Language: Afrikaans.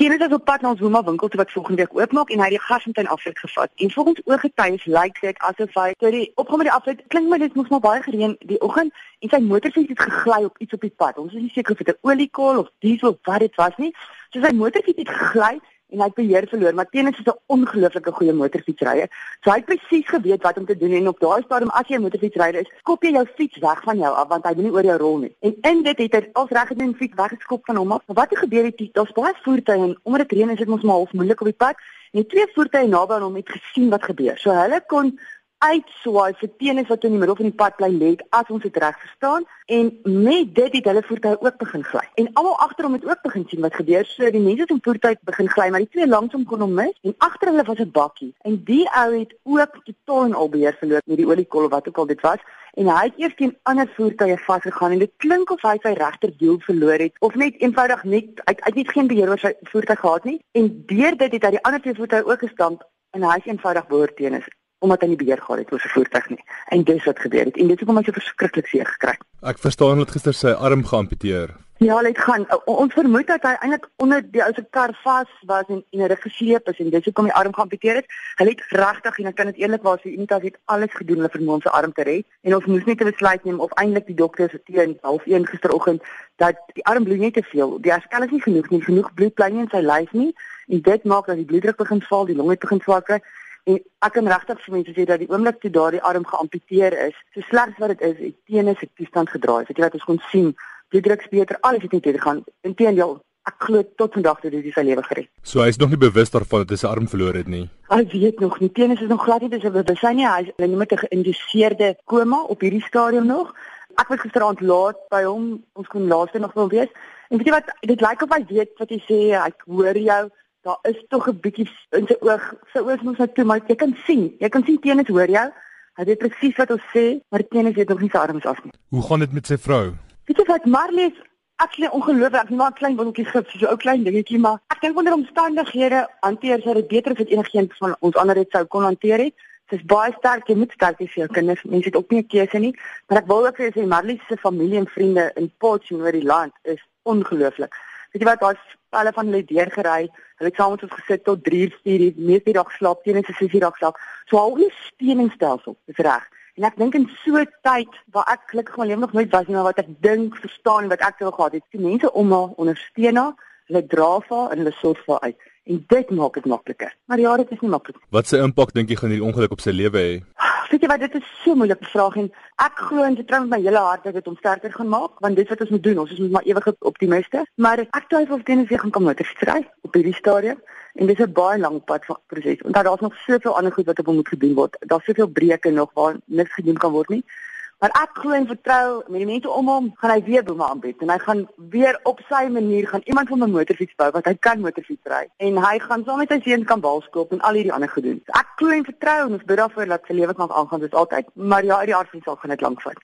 Tennis is op pad na ons Woema winkel toe wat volgende week oopmaak en hy het die gasfontein afrit gevat. En volgens ooggetuies lyk dit asof hy toe die opkom met die afrit klink my dit moes maar baie gereën die oggend en sy motorfiets het gegly op iets op die pad. Ons is nie seker of dit 'n oliekol of diesel of wat dit was nie. So sy motorfiets het gegly en hy het beheer verloor, maar Tennis is 'n ongelooflike goeie motorfietsryer. So hy het presies geweet wat om te doen en op daai stadium as jy 'n motorfietsryer is, skop jy jou fiets weg van jou af want hy wil nie oor jou rol nie. En in dit het hy als reg gedoen fiets weggeskop van hom af. Maar wat het gebeur het? Daar's baie voertuie en omdat dit reën is dit mos maar half moeilik op die pad. En twee voertuie naby aan hom het gesien wat gebeur. So hulle kon uitswaai vir teenoor wat in die middel van die pad bly lê as ons dit reg verstaan en met dit het hulle voertuie ook begin gly. En almal agter hom het ook begin sien wat gebeur. So die mense se voertuie begin gly, maar die twee langsom kon hom mis en agter hulle was 'n bakkie. En die ou het ook totaal en al beheer verloor met die oliekol of wat ook al dit was. En hy het eers teen ander voertuie vasgegaan en dit klink of hy sy regterwiel verloor het of net eenvoudig net hy het net geen beheer oor sy voertuig gehad nie en deur dit het hy die ander twee voertuie ook gestamp en hy is eenvoudig behoort teenoor omdat hy nie beheer gehad het oor sy voertuig nie. En dis wat gebeur het. En dit het hom so verskriklik seer gekry. Ek verstaan dat gister sy arm geamputeer. Ja, dit gaan. Ons vermoed dat hy eintlik onder die ou se kar vas was en en hy gesleep is en dis hoekom die arm geamputeer het. Hy het regtig en ek kan dit eerlikwaar sê, Unitas het alles gedoen om vermoë om sy arm te red. En ons moes net 'n besluit neem of eintlik die dokter se teen 0.30 gisteroggend dat die arm bloed net te veel. Die herstel is nie genoeg nie, genoeg bloed bly nie in sy lyf nie. En dit maak dat die bloeddruk begin val, die longe begin swak kry. En ek kan regtig vir mense sê dat die oomblik toe daardie arm geamputeer is, so sleg wat dit is, het teenoor sy toestand gedraai. Weet jy wat ons kon sien? Die druk beter, alles het net beter gaan. Inteendeel, ek glo tot vandag toe dit sy lewe gered. So hy is nog nie bewus daarvan dat hy sy arm verloor het nie. Hy weet nog nie. Teenoor is nog glad nie bewus nie. Hy is dit 'n geïnduseerde koma op hierdie stadium nog. Ek was gisteraand laat by hom. Ons kon laaste nog wil wees. En weet jy wat, dit lyk of hy weet wat jy sê. Ek hoor jou daar is tog 'n bietjie in sy oog. Sy oog moet net toe, maar jy kan sien. Jy kan sien teenoor hoor jou. Hy weet presies wat ons sê, maar teenoor weet nog nie sy arms af nie. Hoe gaan dit met sy vrou? Weet jy wat Marlies Ek sien ongelooflik, ek maak klein botteltjies gif, so 'n ou klein dingetjie, maar ek dink onder omstandighede hanteer sy dit beter as wat enigiemand van ons ander dit sou kon hanteer het. Sy's baie sterk, jy moet sterk wees vir jou kinders. Mense het ook nie 'n keuse nie, maar ek wil ook vir jou sê Marlies se familie en vriende in Potchefstroom oor die land is ongelooflik. Weet jy wat, daar's hulle van hulle deurgery. Hulle het saam met ons gesit tot 3 uur, 4 uur, meeste dag slaap, teen 'n 6 uur dag slaap. So al die steuningsstelsel is reg. En ek dink in so 'n tyd waar ek gelukkig my lewe nog nooit was nie, maar wat ek dink, verstaan wat ek sou gehad het, die mense om haar ondersteun haar, hulle dra vir haar en hulle sorg vir haar uit. En dit maak dit makliker. Maar ja, dit is nie maklik. Wat se impak dink jy gaan hierdie ongeluk op sy lewe hê? Weet jy wat, dit is so moeilike vraag en ek glo en vertrou met my hele hart dat dit hom sterker gaan maak, want dit wat ons moet doen, ons is maar ewige optimiste, maar ek twyfel of dit weer gaan kom met stry op hierdie stadium en dis 'n baie lang pad van proses. Want daar's nog soveel ander goed wat op hom moet gedoen word. Daar's soveel breuke nog waar niks gedoen kan word nie. Maar ek glo en vertrou met die mense om hom, gaan hy weer bome aanbied en hy gaan weer op sy manier gaan iemand van 'n motorfiets bou wat hy kan motorfiets ry en hy gaan saam met sy seuns kan baalskoop en al hierdie ander gedoen. So ek glo en vertrou en ons bid daarvoor dat sy lewe kan aangaan soos altyd. Maar ja, uit die aard van saak gaan dit lank vat.